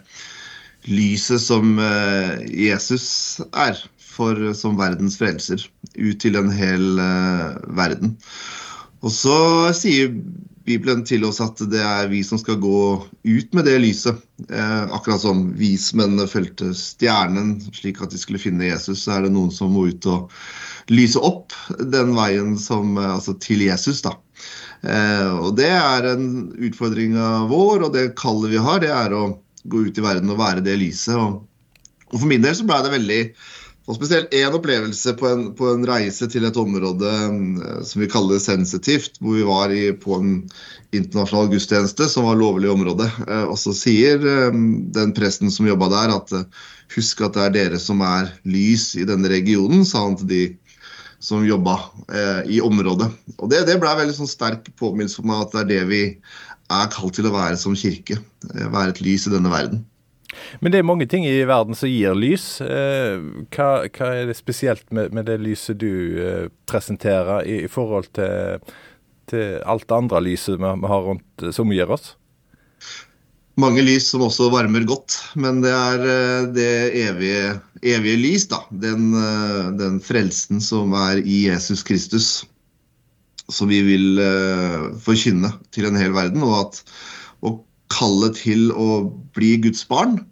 lyset som eh, Jesus er for, som verdens frelser, ut til en hel verden. Og så sier Bibelen til oss at det er vi som skal gå ut med det lyset. Eh, akkurat som vismennene fulgte stjernen slik at de skulle finne Jesus, så er det noen som må ut og lyse opp den veien som, eh, altså til Jesus. da. Eh, og Det er en utfordring av vår, og det kallet vi har, det er å gå ut i verden og være det lyset. Og, og For min del så ble det veldig og spesielt én opplevelse på en, på en, reise til et område eh, som vi kaller sensitivt, hvor vi var i, på en internasjonal gudstjeneste som var lovlig område. området. og så sier eh, den presten som jobba der at husk at det er dere som er lys i denne regionen, sa han til de som jobba i området. Og Det, det ble veldig sånn sterk påminnelse for meg at det er det vi er kalt til å være som kirke. Være et lys i denne verden. Men det er mange ting i verden som gir lys. Eh, hva, hva er det spesielt med, med det lyset du eh, presenterer i, i forhold til, til alt det andre lyset vi har rundt som gir oss? Mange lys som også varmer godt, men det er eh, det evige, evige lys, da. Den, eh, den, frelsen som er i Jesus Kristus, som vi vil forkynne til en hel verden. Og at å kalle til å bli Guds barn,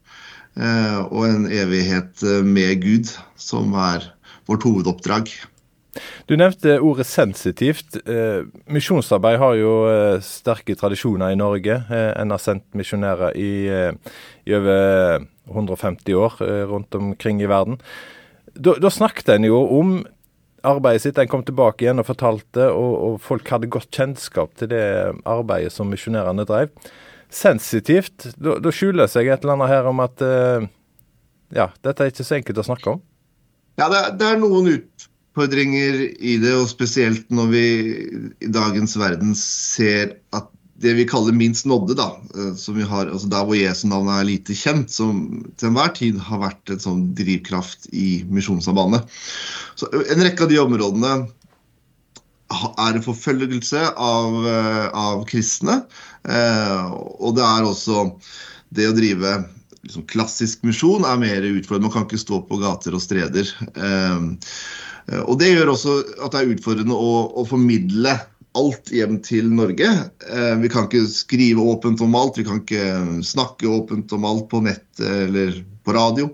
uh, og en evighet med Gud, som er vårt hovedoppdrag. Du nevnte ordet sensitivt. Eh, misjonsarbeid har jo eh, sterke tradisjoner i Norge. Eh, en har sendt misjonærer i, eh, i, over 150 år eh, rundt omkring i verden. Da, da snakket en jo om arbeidet sitt. En kom tilbake igjen og fortalte, og, og folk hadde godt kjennskap til det arbeidet som misjonærene drev. Sensitivt, da, da skjuler seg et eller annet her om at uh, ja, dette er ikke så enkelt å snakke om. Ja, det, det er noen utfordringer i det, og spesielt når vi i dagens verden ser at det vi kaller minst nådde, da, eh, som vi har, altså der hvor Jesu navn er lite kjent, som til enhver tid har vært en sånn drivkraft i Misjonssambandet. Så En rekke av de områdene er forfølgelse av, eh, av kristne. Eh, og det er også det å drive liksom, klassisk misjon er mer utfordrende. Man kan ikke stå på gater og streder. Eh, og Det gjør også at det er utfordrende å, å formidle alt hjem til Norge. Eh, vi kan ikke skrive åpent om alt, vi kan ikke snakke åpent om alt på nett eller på radio.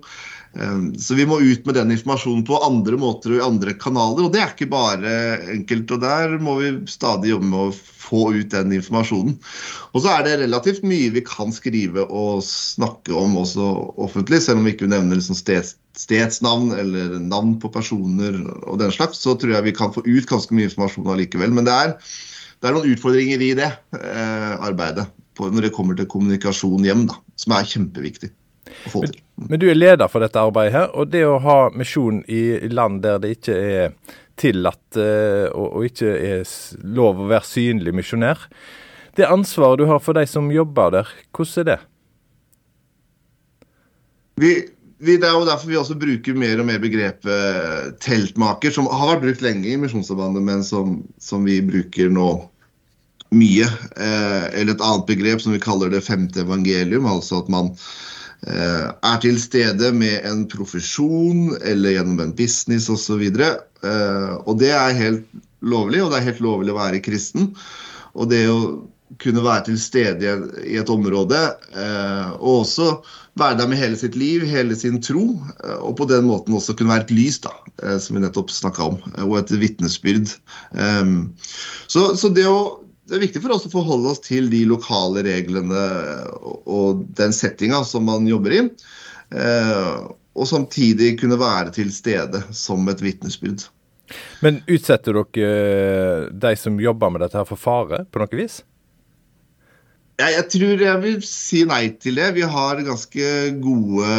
Eh, så vi må ut med den informasjonen på andre måter og i andre kanaler. Og det er ikke bare enkelt. Og der må vi stadig jobbe med å få ut den informasjonen. Og så er det relativt mye vi kan skrive og snakke om også offentlig, selv om vi ikke nevner liksom steds stedsnavn eller navn på personer og den slags, så tror jeg vi kan få ut ganske mye informasjon allikevel. Men det er, det er noen utfordringer i det eh, arbeidet når det kommer til kommunikasjon hjem, da, som er kjempeviktig. Å få til. Men, men du er leder for dette arbeidet her, og det å ha misjon i land der det ikke er tillatt eh, og, og ikke er lov å være synlig misjonær. Det ansvaret du har for de som jobber der, hvordan er det? Vi, vi, det er jo derfor vi også bruker mer og mer begrepet teltmaker, som har vært brukt lenge i Misjonssambandet, men som, som, vi bruker nå mye. Eh, eller et annet begrep som vi kaller det femte evangelium, altså at man eh, er til stede med en profesjon eller gjennom en business osv. Eh, og det er helt lovlig, og det er helt lovlig å være kristen. Og det å kunne være til stede i et område, eh, og også være der med hele sitt liv, hele sin tro, eh, og på den måten også kunne være et lys, da, eh, som vi nettopp snakka om, og et vitnesbyrd. Så, så det, å, det, er viktig for oss å forholde oss til de lokale reglene og den settinga som man jobber i, og samtidig kunne være til stede som et vitnesbyrd. Men utsetter dere de som jobber med dette her for fare på noe vis? Ja, jeg tror jeg vil si nei til det. Vi har ganske gode,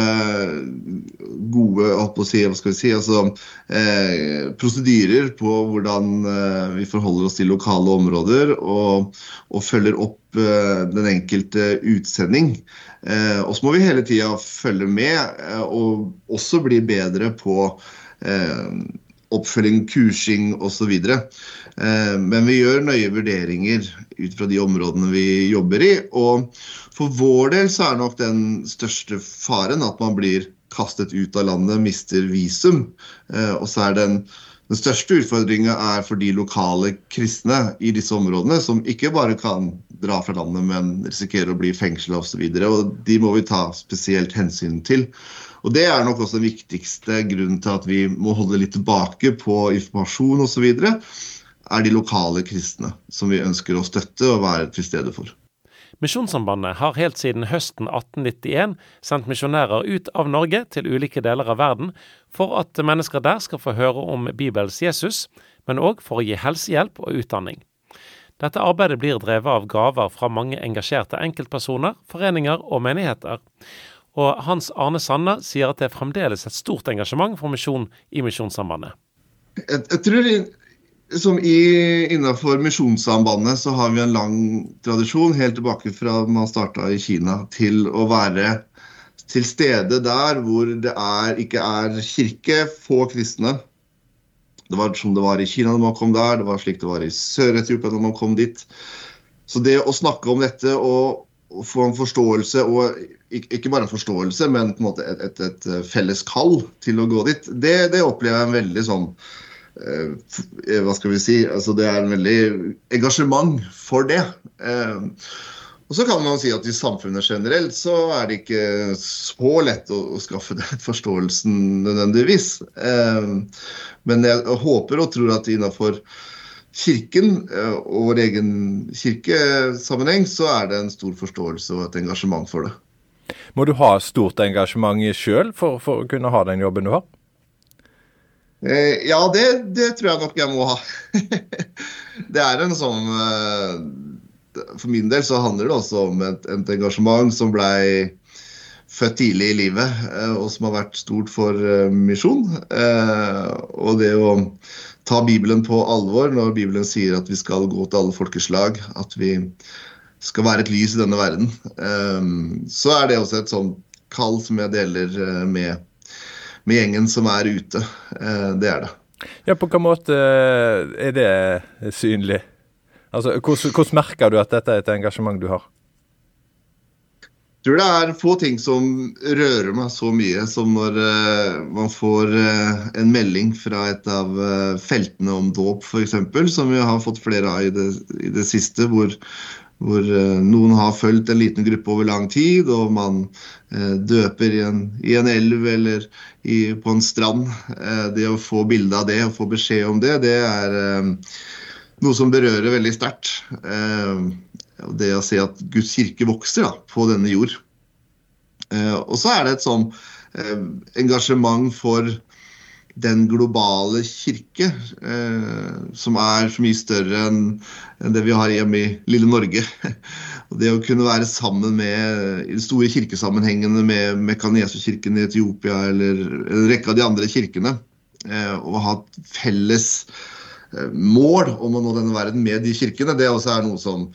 gode si, hva skal vi si, altså, eh, prosedyrer på hvordan eh, vi forholder oss til lokale områder og, og følger opp eh, den enkelte utsending. Eh, og så må vi hele tida følge med eh, og også bli bedre på eh, oppfølging, kursing osv. Eh, men vi gjør nøye vurderinger ut fra de områdene vi jobber i. Og for vår del så er nok den største faren at man blir kastet ut av landet, mister visum. Eh, og så er den den største utfordringa for de lokale kristne i disse områdene, som ikke bare kan dra fra landet, men risikerer å bli fengsla osv. De må vi ta spesielt hensyn til. Og Det er nok også den viktigste grunnen til at vi må holde litt tilbake på informasjon osv. er de lokale kristne, som vi ønsker å støtte og være til stede for. Misjonssambandet har helt siden høsten 1891 sendt misjonærer ut av Norge til ulike deler av verden for at mennesker der skal få høre om Bibels Jesus, men òg for å gi helsehjelp og utdanning. Dette arbeidet blir drevet av gaver fra mange engasjerte enkeltpersoner, foreninger og menigheter. Og Hans Arne Sanna sier at det er fremdeles et stort engasjement for misjon i Misjonssambandet. Jeg, jeg tror som i, Innenfor Misjonssambandet så har vi en lang tradisjon, helt tilbake fra man starta i Kina, til å være til stede der hvor det er, ikke er kirke, få kristne. Det var som det var i Kina når man kom der, det var slik det var i Sør-Etiopia når man kom dit. Så det å snakke om dette og, og få en forståelse, og ikke bare en forståelse, men på en måte et, et, et felles kall til å gå dit, det, det opplever jeg en veldig sånn eh, Hva skal vi si altså Det er en veldig engasjement for det. Eh, og så kan man si at i samfunnet generelt så er det ikke så lett å, å skaffe den forståelsen nødvendigvis. Eh, men jeg håper og tror at innafor Kirken eh, og vår egen kirkesammenheng så er det en stor forståelse og et engasjement for det. Må du ha stort engasjement sjøl for, for, å kunne ha den jobben du har? Eh, ja, det, det, tror jeg nok jeg må ha. det er en sånn eh, For min del så handler det også om et, et engasjement som blei født tidlig i livet, og som har vært stort for misjon. Og det å ta Bibelen på alvor når Bibelen sier at vi skal gå til alle folkeslag, at vi skal være et lys i denne verden, ehm, så er det også et sånt kall som jeg deler eh, med, med gjengen som er ute. Eh, det er det. Ja, På hvilken måte er det synlig? Altså, hvordan, hvordan merker du at dette er et engasjement du har? Tror det er få ting som rører meg så mye som når uh, man får uh, en melding fra et av uh, feltene om dåp, f.eks., som vi har fått flere av i det, i det siste, hvor, hvor noen har fulgt en liten gruppe over lang tid, og man døper i en, i en, elv eller i, på en strand. det å få bilde av det og få beskjed om det, det er noe som berører veldig sterkt det å se at Guds kirke vokser da, på denne jord. Eh, og så er det et sånn eh, engasjement for den globale kirke, eh, som er så mye større enn, det vi har hjemme i lille Norge. Og det å kunne være sammen med i de store kirkesammenhengene med Mekanesu-kirken i Etiopia eller en rekke av de andre kirkene, og ha et felles mål om å nå denne verden med de kirkene, det også er noe som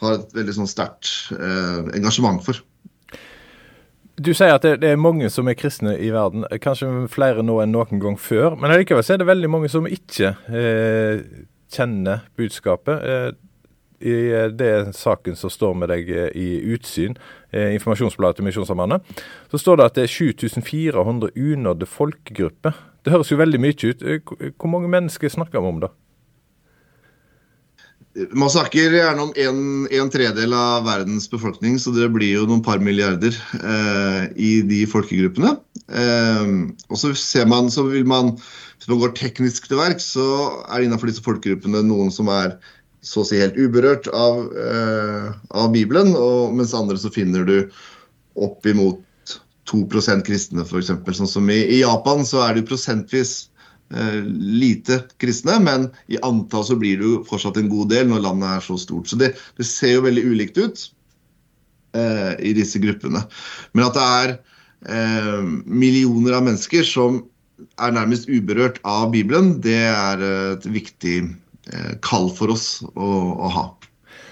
har et veldig sånn sterkt eh, engasjement for. Du sier at det, det, er mange som er kristne i verden, kanskje flere nå enn noen gang før. Men allikevel er det veldig mange som ikke eh, kjenner budskapet. Eh, I eh, det saken som står med deg eh, i Utsyn, eh, informasjonsbladet til Misjonssambandet, så står det at det er 7400 unådde folkegrupper. Det høres jo veldig mye ut. Hvor mange mennesker snakker vi om da? Man snakker gjerne om en, en, tredel av verdens befolkning, så det blir jo noen par milliarder eh, i de folkegruppene. Eh, og så ser man, så vil man, Hvis man går teknisk til verk, så er det innenfor disse folkegruppene noen som er så å si helt uberørt av, eh, av Bibelen, og mens andre så finner du opp imot 2% kristne, f.eks. Sånn som i, i Japan så er det prosentvis lite kristne, men i antall så blir det jo fortsatt en god del når landet er så stort. Så det, det ser jo veldig ulikt ut eh, i disse gruppene. Men at det er eh, millioner av mennesker som er nærmest uberørt av Bibelen, det er et viktig eh, kall for oss å, å ha.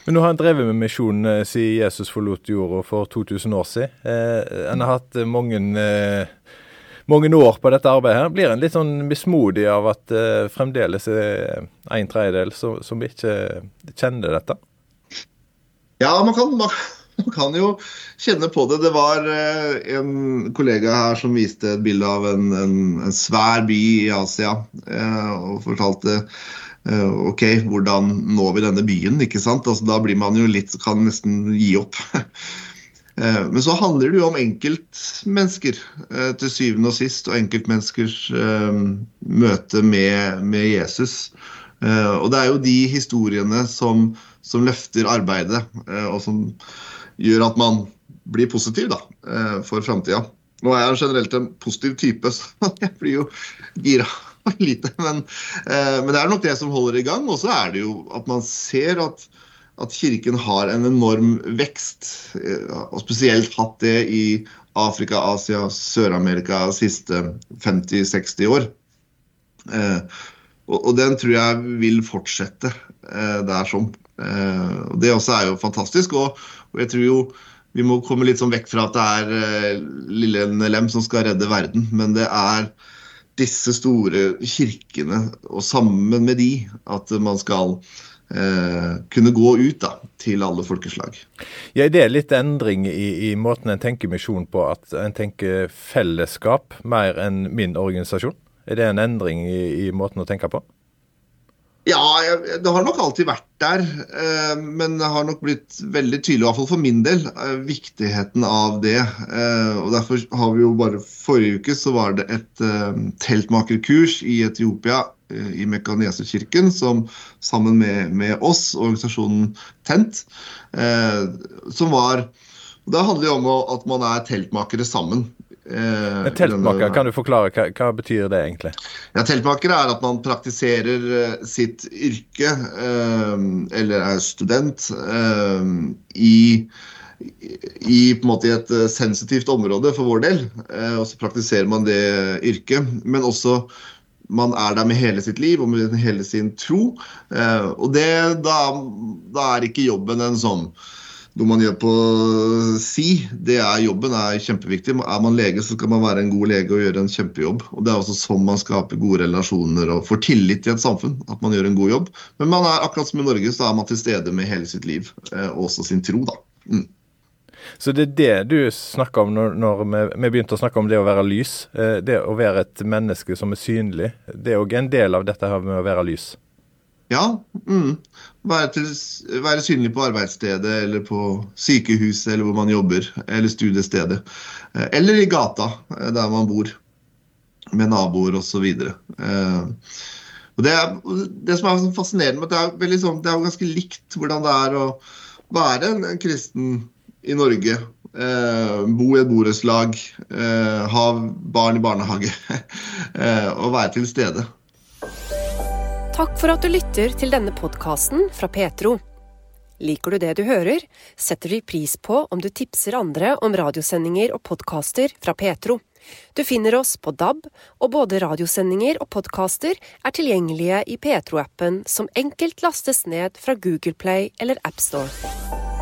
Men nå har han drevet med misjon eh, siden Jesus forlot jorda for 2000 år siden. Eh, en har hatt mange eh, mange år på dette arbeidet, her, blir en litt sånn mismodig av at uh, fremdeles er en tredjedel som, som, ikke kjenner dette? Ja, man kan, man, man kan, jo kjenne på det. Det var uh, en kollega her som viste et bilde av en, en, en svær by i Asia uh, og fortalte OK, hvordan når vi denne byen? ikke sant? Altså, da blir man jo litt, kan nesten gi opp. Eh, men så handler det jo om enkeltmennesker eh, til syvende og sist, og enkeltmenneskers eh, møte med, med, Jesus. Og det er jo de historiene som, som løfter arbeidet, og som gjør at man blir positiv da, for framtida. Nå er jeg generelt en positiv type, så jeg blir jo gira lite. Men, men det er nok det som holder i gang. Og så er det jo at man ser at at Kirken har en enorm vekst, eh, og spesielt hatt det i Afrika, Asia, Sør-Amerika de siste 50-60 år. Eh, og, den tror jeg vil fortsette eh, der som. det også er jo fantastisk. Og, jeg tror jo vi må komme litt sånn vekk fra at det er lille NLM som skal redde verden, men det er disse store kirkene, og sammen med de, at man skal kunne gå ut da, til alle folkeslag. Ja, det er litt endring i, i måten en tenker misjon på, at en tenker fellesskap mer enn min organisasjon? Er det en endring i, i måten å tenke på? Ja, det har nok alltid vært der. Eh, men det har nok blitt veldig tydelig, i hvert fall for min del, eh, viktigheten av det. Eh, og Derfor har vi jo bare forrige uke så var det et teltmakerkurs i Etiopia i Mekaneserkirken, som sammen med, med, oss, organisasjonen Tent, som var Det handler jo om at man er teltmakere sammen. Eh, teltmaker, kan du forklare hva, hva, betyr det egentlig? Ja, Teltmaker er at man praktiserer eh, sitt yrke, eh, eller er student, eh, i, i, på en måte et eh, sensitivt område for vår del. Eh, og så praktiserer man det yrket. Men også man er der med hele sitt liv og med hele sin tro. og det, da, da er ikke jobben en sånn noe man gjør på si, det er jobben er kjempeviktig. Er man lege, så skal man være en god lege og gjøre en kjempejobb. Og Det er også sånn man skaper gode relasjoner og får tillit i et samfunn. At man gjør en god jobb. Men man er akkurat som i Norge, så er man til stede med hele sitt liv, eh, og også sin tro. da. Mm. Så det er det du snakker om når, når vi, vi, begynte å snakke om det å være lys. Eh, det å være et menneske som er synlig. Det er òg en del av dette her med å være lys. Ja. Mm. Være, til, være, synlig på arbeidsstedet eller på sykehuset eller hvor man jobber, eller studiestedet. Eh, eller i gata eh, der man bor, med naboer osv. Det, det som er fascinerende det er, veldig sånn, det er ganske likt hvordan det er å være en, en kristen i Norge. Eh, bo i et borettslag, eh, ha barn i barnehage eh, og være til stede. Takk for at du lytter til denne podkasten fra Petro. Liker du det du hører, setter vi pris på om du tipser andre om radiosendinger og podkaster fra Petro. Du finner oss på DAB, og både radiosendinger og podkaster er tilgjengelige i Petro-appen, som enkelt lastes ned fra Google Play eller AppStore.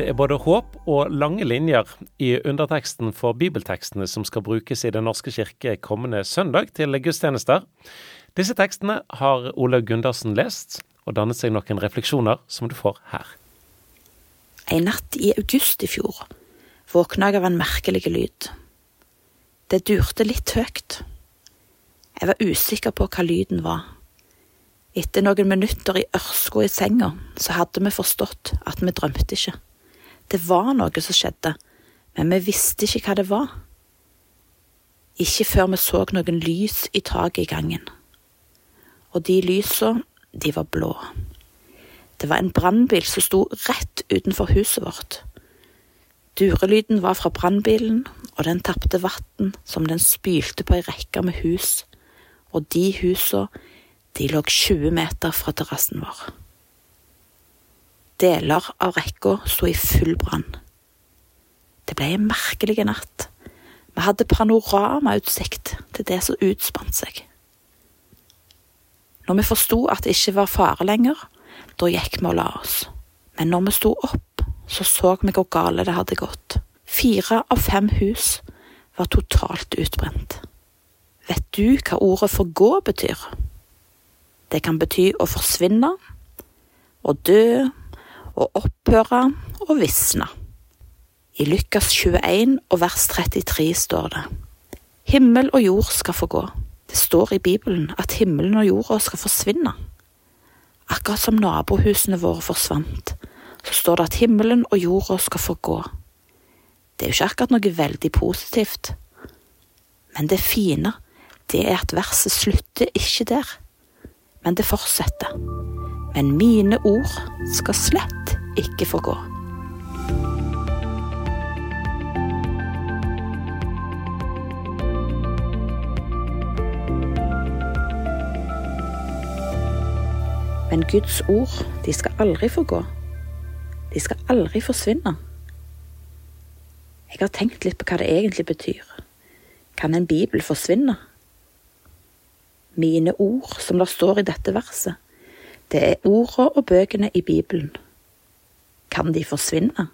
Det er både håp og lange linjer i underteksten for bibeltekstene som skal brukes i Den norske kirke kommende søndag til gudstjenester. Disse tekstene har Olaug Gundersen lest, og dannet seg noen refleksjoner som du får her. En natt i august i fjor våkna jeg av en merkelig lyd. Det durte litt høyt. Jeg var usikker på hva lyden var. Etter noen minutter i ørska i senga, så hadde vi forstått at vi drømte ikke. Det var noe som skjedde, men vi visste ikke hva det var. Ikke før vi så noen lys i taket i gangen. Og de lysa, de var blå. Det var en brannbil som sto rett utenfor huset vårt. Durelyden var fra brannbilen, og den tapte vann som den spylte på ei rekke med hus, og de husa, de lå 20 meter fra terrassen vår. Deler av rekka sto i full brann. Det ble en merkelig natt. Vi hadde panoramautsikt til det som utspant seg. Når vi forsto at det ikke var fare lenger, da gikk vi og la oss. Men når vi sto opp, så så vi hvor gale det hadde gått. Fire av fem hus var totalt utbrent. Vet du hva ordet forgå betyr? Det kan bety å forsvinne, å dø, å opphøre og visne. I Lukas 21 og vers 33 står det Himmel og jord skal få gå. Det står i Bibelen at himmelen og jorda skal forsvinne. Akkurat som nabohusene våre forsvant, så står det at himmelen og jorda skal få gå. Det er jo ikke akkurat noe veldig positivt. Men det fine, det er at verset slutter ikke der, men det fortsetter. Men mine ord skal slett ikke få gå. Men Guds ord, de skal aldri få gå. De skal aldri forsvinne. Jeg har tenkt litt på hva det egentlig betyr. Kan en bibel forsvinne? Mine ord, som det står i dette verset, det er ordene og bøkene i Bibelen. Kan de forsvinne?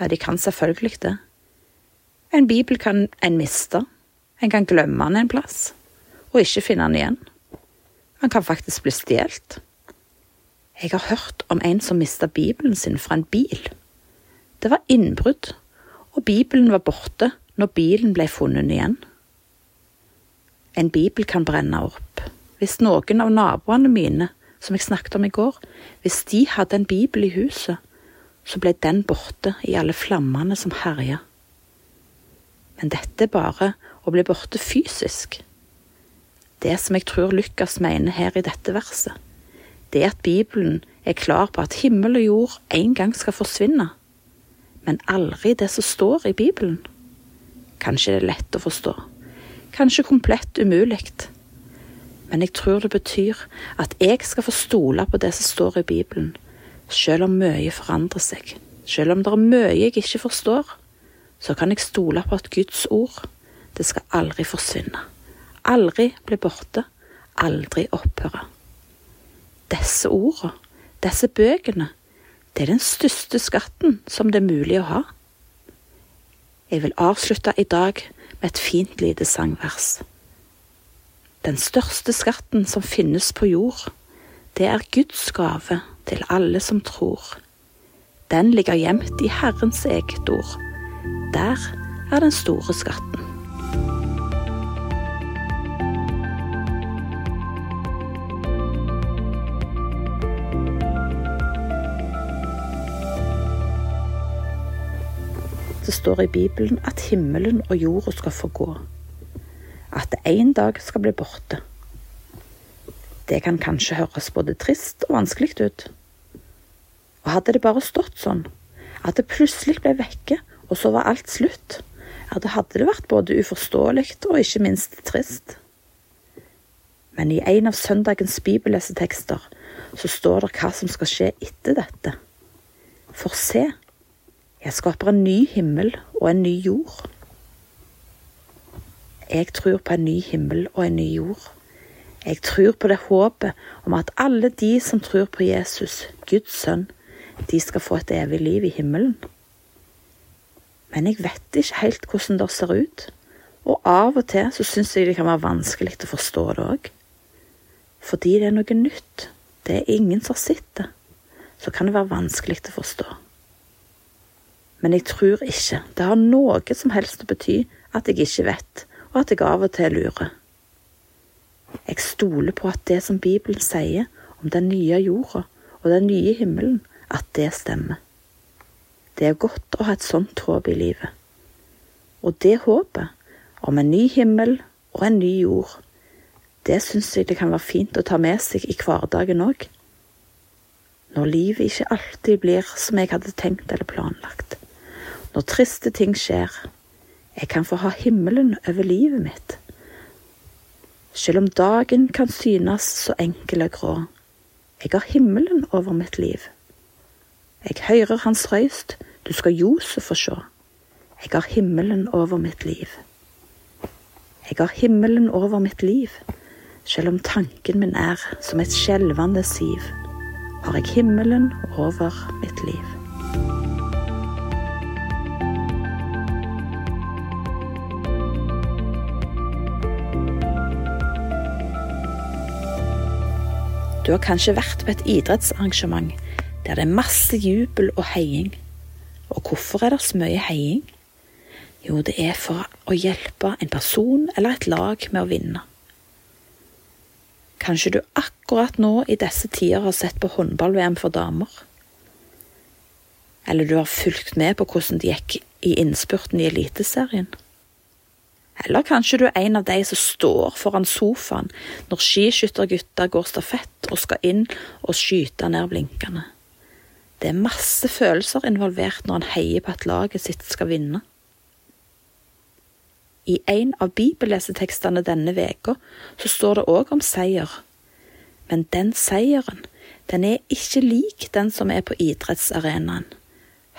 Ja, de kan selvfølgelig det. En bibel kan en miste, en kan glemme den en plass, og ikke finne den igjen. Han kan faktisk bli stjålet. Jeg har hørt om en som mista bibelen sin fra en bil. Det var innbrudd, og bibelen var borte når bilen ble funnet igjen. En bibel kan brenne opp. Hvis noen av naboene mine, som jeg snakket om i går, hvis de hadde en bibel i huset, så ble den borte i alle flammene som herja. Men dette er bare å bli borte fysisk. Det som jeg tror Lukas mener her i dette verset, det er at Bibelen er klar på at himmel og jord en gang skal forsvinne, men aldri det som står i Bibelen. Kanskje det er lett å forstå, kanskje komplett umulig, men jeg tror det betyr at jeg skal få stole på det som står i Bibelen, selv om mye forandrer seg, selv om det er mye jeg ikke forstår, så kan jeg stole på at Guds ord, det skal aldri forsvinne, aldri bli borte, aldri opphøre. Disse ordene, disse bøkene, det er den største skatten som det er mulig å ha. Jeg vil avslutte i dag med et fint lite sangvers. Den største skatten som finnes på jord, det er Guds gave til alle som tror. Den ligger gjemt i Herrens eget ord. Der er den store skatten. Det står i Bibelen at himmelen og jorda skal forgå. At det en dag skal bli borte. Det kan kanskje høres både trist og vanskelig ut. Og hadde det bare stått sånn, at det plutselig ble vekke, og så var alt slutt, ja, da hadde det vært både uforståelig og ikke minst trist. Men i en av søndagens bibellesetekster så står det hva som skal skje etter dette. For se, jeg skaper en ny himmel og en ny jord. Jeg tror på en ny himmel og en ny jord. Jeg tror på det håpet om at alle de som tror på Jesus, Guds sønn, de skal få et evig liv i himmelen. Men jeg vet ikke helt hvordan det ser ut, og av og til så syns jeg det kan være vanskelig å forstå det òg. Fordi det er noe nytt, det er ingen som det, så kan det være vanskelig å forstå. Men jeg tror ikke det har noe som helst å bety at jeg ikke vet, og at jeg av og til lurer. Jeg stoler på at det som Bibelen sier om den nye jorda og den nye himmelen, at det stemmer. Det er godt å ha et sånt håp i livet. Og det håpet, om en ny himmel og en ny jord, det syns jeg det kan være fint å ta med seg i hverdagen òg. Når livet ikke alltid blir som jeg hadde tenkt eller planlagt. Når triste ting skjer. Jeg kan få ha himmelen over livet mitt. Selv om dagen kan synes så enkel og grå. Jeg har himmelen over mitt liv. Jeg hører hans røyst, du skal Josef få sjå. Jeg har himmelen over mitt liv. Jeg har himmelen over mitt liv, selv om tanken min er som et skjelvende siv, har jeg himmelen over mitt liv. Du har kanskje vært på et idrettsarrangement der det er masse jubel og heiing. Og hvorfor er det så mye heiing? Jo, det er for å hjelpe en person eller et lag med å vinne. Kanskje du akkurat nå i disse tider har sett på håndball-VM for damer? Eller du har fulgt med på hvordan det gikk i innspurten i Eliteserien? Eller kanskje du er en av de som står foran sofaen når skiskyttergutter går stafett og skal inn og skyte ned blinkene. Det er masse følelser involvert når en heier på at laget sitt skal vinne. I en av bibellesetekstene denne veka så står det òg om seier, men den seieren, den er ikke lik den som er på idrettsarenaen.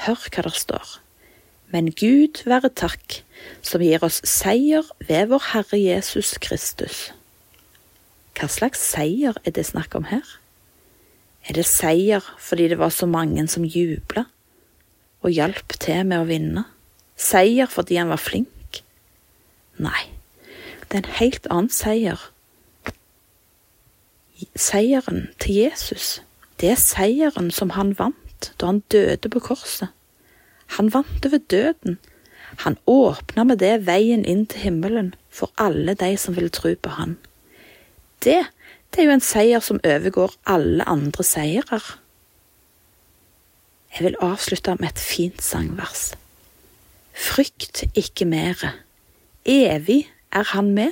Hør hva der står. Men Gud være takk, som gir oss seier ved vår Herre Jesus Kristus. Hva slags seier er det snakk om her? Er det seier fordi det var så mange som jubla og hjalp til med å vinne? Seier fordi han var flink? Nei, det er en helt annen seier. Seieren til Jesus, det er seieren som han vant da han døde på korset. Han vant over døden. Han åpna med det veien inn til himmelen for alle de som ville tro på han. Det, det er jo en seier som overgår alle andre seirer. Jeg vil avslutte med et fint sangvers. Frykt ikke mere. Evig er han med.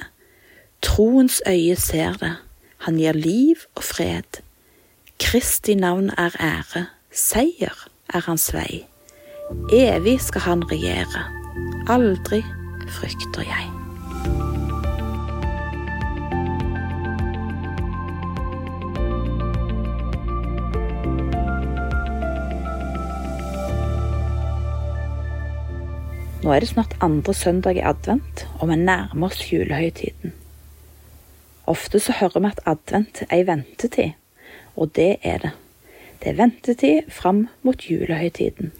Troens øye ser det. Han gir liv og fred. Kristi navn er ære. Seier er hans vei. Evig skal han regjere. Aldri frykter jeg. Nå er det snart andre søndag i advent, og vi nærmer oss julehøytiden. Ofte så hører vi at advent er ei ventetid, og det er det. Det er ventetid fram mot julehøytiden.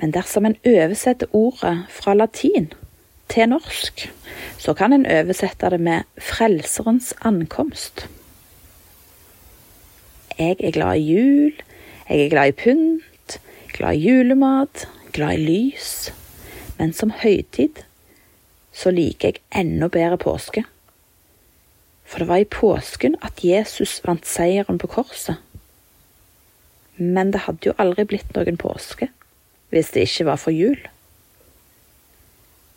Men dersom en oversetter ordet fra latin til norsk, så kan en oversette det med Frelserens ankomst. Jeg er glad i jul, jeg er glad i pynt, glad i julemat, glad i lys. Men som høytid så liker jeg enda bedre påske. For det var i påsken at Jesus vant seieren på korset. Men det hadde jo aldri blitt noen påske hvis det ikke var for jul.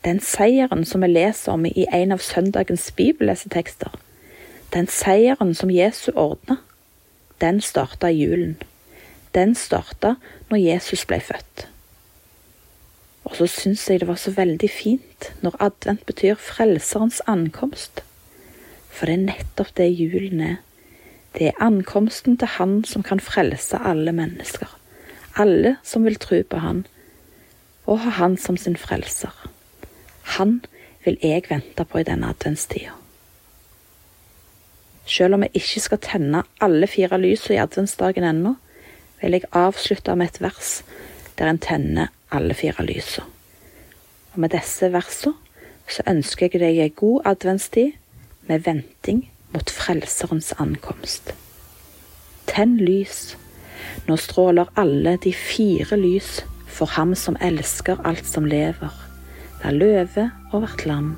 Den seieren som vi leser om i en av søndagens bibellesetekster, den seieren som Jesu ordna, den starta i julen. Den starta når Jesus ble født. Og så syns jeg det var så veldig fint når advent betyr Frelserens ankomst. For det er nettopp det julen er. Det er ankomsten til Han som kan frelse alle mennesker. Alle som vil tro på Han, og ha Han som sin frelser. Han vil jeg vente på i denne adventstida. Selv om jeg ikke skal tenne alle fire lysene i adventsdagen ennå, vil jeg avslutte med et vers der en tenner alle fire lysene. Og med disse versene så ønsker jeg deg ei god adventstid med venting mot Frelserens ankomst. Tenn lys. Nå stråler alle de fire lys for ham som elsker alt som lever, hver løve og hvert lam.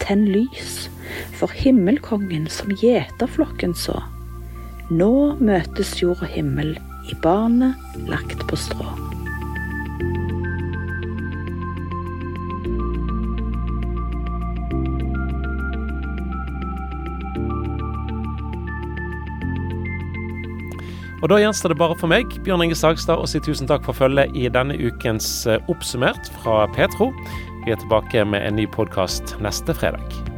Tenn lys for himmelkongen som gjeterflokken så. Nå møtes jord og himmel i barnet lagt på strå. Og Da gjenstår det bare for meg, Bjørn Inge Sagstad, å si tusen takk for følget i denne ukens Oppsummert fra Petro. Vi er tilbake med en ny podkast neste fredag.